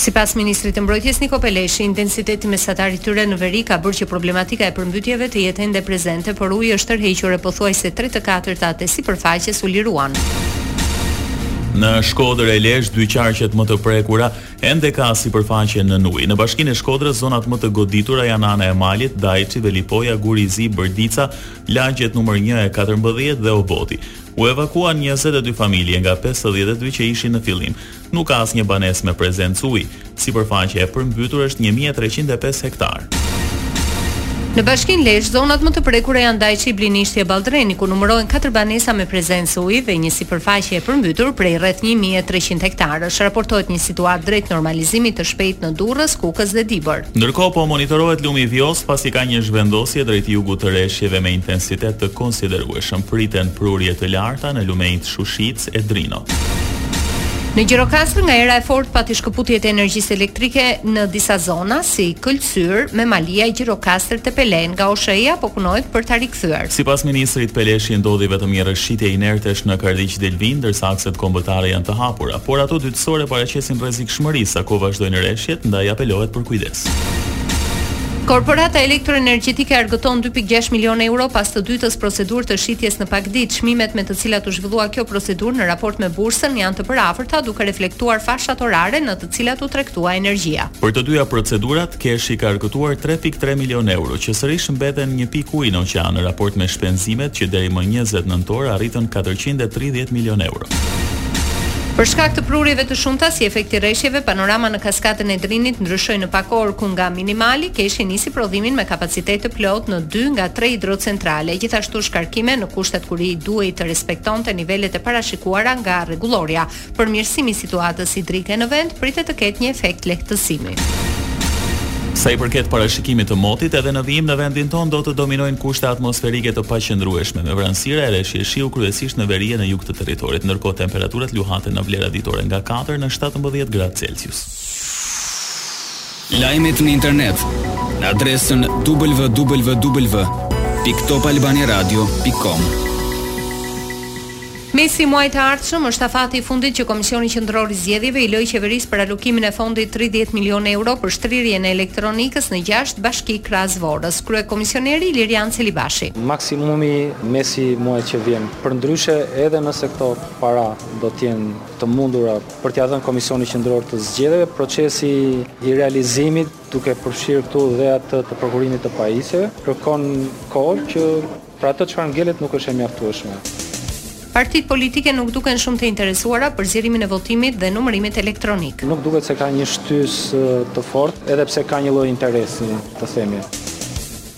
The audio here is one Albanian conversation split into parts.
Sipas ministrit të Mbrojtjes Niko Peleshi, intensiteti mesatar i tyre në veri ka bërë që problematika e përmbytjeve të jetë ende prezente, por uji është tërhequr e pothuajse tre të katërtat e sipërfaqes u liruan. Në Shkodër e Lezhë, dy qarqet më të prekura ende ka sipërfaqe nën ujë. Në bashkinë e Shkodrës, zonat më të goditura janë Ana e Malit, Dajçi, Velipoja, Guri i Zi, Bërdica, lagjet numër 1 e 14 dhe Oboti. U evakuuan 22 familje nga 52 që ishin në fillim. Nuk ka asnjë banesë me prezencë uji. Sipërfaqja e përmbytur është një mijë e treqind e pesë hektarë. Në bashkinë Lezhë, zonat më të prekura janë Dajçi, Blinishti e Balldreni, ku numërohen katër banesa me prezencë uji dhe një sipërfaqe e përmbytur prej rreth një mijë e treqind hektarësh. Raportohet një situatë drejt normalizimit të shpejtë në Durrës, Kukës dhe Dibër. Ndërkohë po monitorohet lumi Vjosë, pasi ka një zhvendosje drejt jugut të reshjeve me intensitet të konsiderueshëm. Priten prurje të larta në lumenjtë Shushicë, e Drino. Në Gjirokastër nga era e fortë pati shkëputje të energjisë elektrike në disa zona si Këlcyrë, Memaliaj, Gjirokastër, Tepelenë, nga OSHEE-ja po punohet për ta rikthyer. Sipas ministrit Peleshi ndodhi vetëm një rrëshqitje inertesh në Kardhiq Delvinë, ndërsa akset kombëtare janë të hapura, por ato dytësore paraqesin rrezikshmëri sa kohë vazhdojnë reshjet, ndaj apelohet për kujdes. Korporata elektroenergjetike arkëton dy pikë gjashtë milionë euro pas të dytës procedurë të shitjes në pak ditë. Çmimet me të cilat u zhvillua kjo procedurë në raport me bursën janë të përafërta, duke reflektuar fashat orare në të cilat u tregtua energjia. Për të dyja procedurat, KESH-i ka arkëtuar tre pikë tre milionë euro, që sërish mbeten një pikë uji në oqean në raport me shpenzimet që deri më njëzet nëntor arritën katërqind e tridhjetë milionë euro. Për shkak të prurjeve të shumta si efekt i reshjeve, panorama në kaskadën e Drinit ndryshoi në pak orë ku nga minimali KESH-i nisi prodhimin me kapacitet të plotë në dy nga tre hidrocentrale, gjithashtu shkarkime në kushtet kur i duhej të respektonte nivelet e parashikuara nga rregullorja. Përmirësimi i situatës hidrike në vend pritet të ketë një efekt lehtësimi. Sa i përket parashikimit të motit, edhe në vijim në vendin tonë do të dominojnë kushte atmosferike të paqëndrueshme, me vranësira e reshje shiu kryesisht në veri e në jug të territorit, ndërkohë temperaturat luhaten në vlera ditore nga katër në shtatëmbëdhjetë gradë Celsius. Lajmet në internet në adresën www.topalbaniaradio.com. Mesi i muajit të ardhshëm është afati i fundit që Komisioni Qendror i Zgjedhjeve i lë qeverisë për alokimin e fondit tridhjetë milionë euro për shtrirjen e elektronikës në gjashtë bashki krahas Vorës, kryekomisioneri Ilirjan Celibashi. Maksimumi mesi i muajit që vjen. Përndryshe, edhe nëse këto para do të jenë të mundura për t'ia dhënë Komisionit Qendror të Zgjedhjeve, procesi i realizimit, duke përfshirë këtu dhe atë të prokurimit të pajisjeve, kërkon kohë që Për atë çfarë ngelet nuk është e mjaftueshme. Partitë politike nuk duken shumë të interesuara për zgjerimin e votimit dhe numërimit elektronik. Nuk duket se ka një shtysë të fortë, edhe pse ka një lloj interesi, të themi.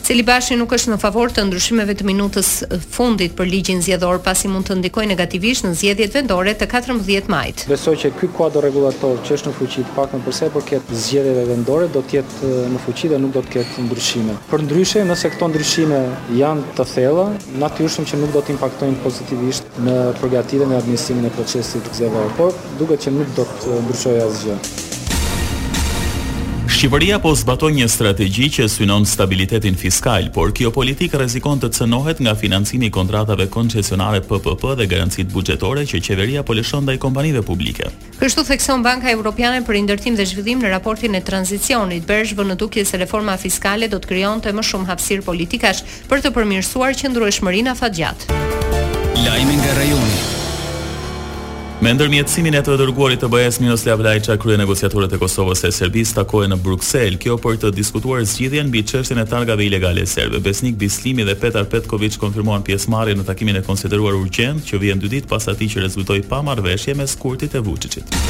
Celibashi nuk është në favor të ndryshimeve të minutës së fundit për ligjin zgjedhor, pasi mund të ndikojë negativisht në zgjedhjet vendore të katërmbëdhjetë majit. Besoj që ky kuadër rregullator që është në fuqi të paktën për sa i përket zgjedhjeve vendore do të jetë në fuqi dhe nuk do të ketë ndryshime. Përndryshe, nëse këto ndryshime janë të thella, natyrshëm që nuk do të impaktojnë pozitivisht në përgatitjen e administrimin e procesit zgjedhor, por duket që nuk do të ndryshojë asgjë. Shqipëria po zbaton një strategji që synon stabilitetin fiskal, por kjo politikë rrezikon të cënohet nga financimi i kontratave koncesionare PPP dhe garancitë buxhetore që qeveria po lëshon ndaj kompanive publike. Kështu thekson Banka Evropiane për Rindërtim dhe Zhvillim në raportin e tranzicionit. BERZH vë në dukje se reforma fiskale do të krijonte më shumë hapësirë politikash për të përmirësuar qëndrueshmërinë afatgjatë. Lajme nga rajoni. Me ndërmjetësimin e të dërguarit të BE-s Miroslav Lajçak, kryenegociatorët e Kosovës e Serbisë takohen në Bruksel, kjo për të diskutuar zgjidhjen mbi çështjen e targave ilegale serbe. Besnik Bislimi dhe Petar Petkoviq konfirmuan pjesëmarrjen në takimin e konsideruar urgjent që vjen dy ditë pas atij që rezultoi pa marrëveshje mes Kurtit e Vuçiçit.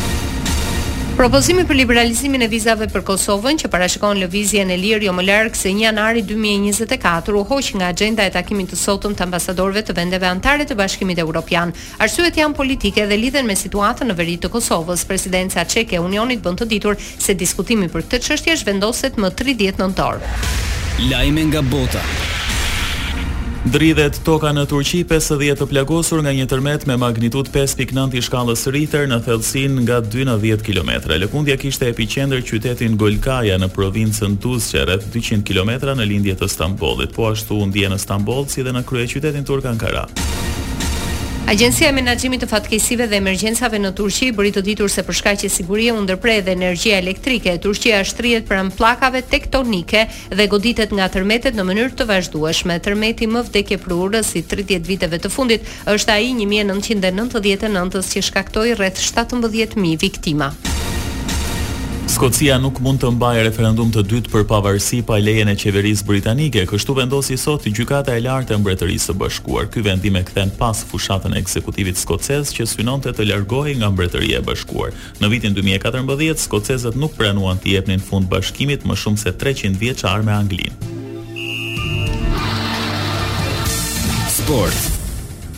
Propozimi për liberalizimin e vizave për Kosovën, që parashikon lëvizjen e lirë jo më larg se një janari dy mijë e njëzet e katër, u hoq nga axhenda e takimit të sotëm të ambasadorëve të vendeve anëtare të Bashkimit Evropian. Arsyet janë politike dhe lidhen me situatën në veri të Kosovës. Presidenca çeke e Unionit bën të ditur se diskutimi për këtë çështje zhvendoset më tridhjetë nëntor. Lajme nga bota. Dridhet toka në Turqi, pesëdhjetë të plagosur nga një tërmet me magnitudë pesë pikë nëntë i shkallës Richter në thellësinë nga dy në dhjetë kilometra. Lëkundja kishte epiqendër qytetin Golkaja në provincën Duzxhe, rreth dyqind kilometra në lindje të Stambollit. Po ashtu u ndje në Stamboll si dhe në kryeqytetin turk Ankara. Agjencia e Menaxhimit të Fatkeqësive dhe Emergjencave në Turqi bëri të ditur se për shkaqe sigurie u ndërpre edhe energjia elektrike. Turqia shtrihet pranë pllakave tektonike dhe goditet nga tërmetet në mënyrë të vazhdueshme. Tërmeti më vdekjeprurës i tridhjetë viteve të fundit është ai i një mijë e nëntëqind e nëntëdhjetë e nëntës që shkaktoi rreth shtatëmbëdhjetë mijë viktima. Skocia nuk mund të mbajë referendum të dytë për pavarësi pa lejen e qeverisë britanike, kështu vendosi sot Gjykata e Lartë e Mbretërisë së Bashkuar. Ky vendim e kthen pas fushatën e ekzekutivit skocez që synonte të largohej nga Mbretëria e Bashkuar. Kur, në vitin dy mijë e katërmbëdhjetë, skocezët nuk pranuan t'i jepnin fund bashkimit më shumë se treqind vjeçar me Anglinë. Sport.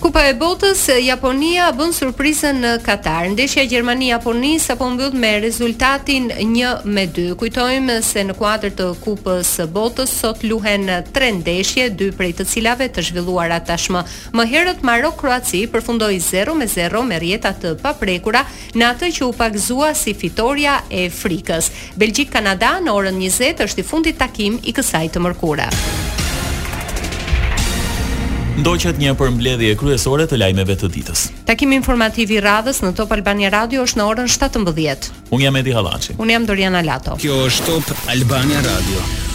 Kupa e Botës, Japonia bën surprizën në Katar. Ndeshja Gjermani-Japoni sapo mbyll me rezultatin 1 me 2. Kujtojmë se në kuadër të Kupës së Botës sot luhen 3 ndeshje, dy prej të cilave të zhvilluara tashmë. Më herët Marok-Kroaci përfundoi zero me zero me rrjeta të paprekura në atë që u pagëzua si fitorja e frikës. Belgjikë-Kanada në orën njëzet është i fundit takim i kësaj të mërkure. Ndoqët një përmbledhje kryesore të lajmeve të ditës. Takimi informativ i radhës në Top Albania Radio është në orën 17. Unë jam Edi Hallaçi. Unë jam Doriana Lato. Kjo është Top Albania Radio.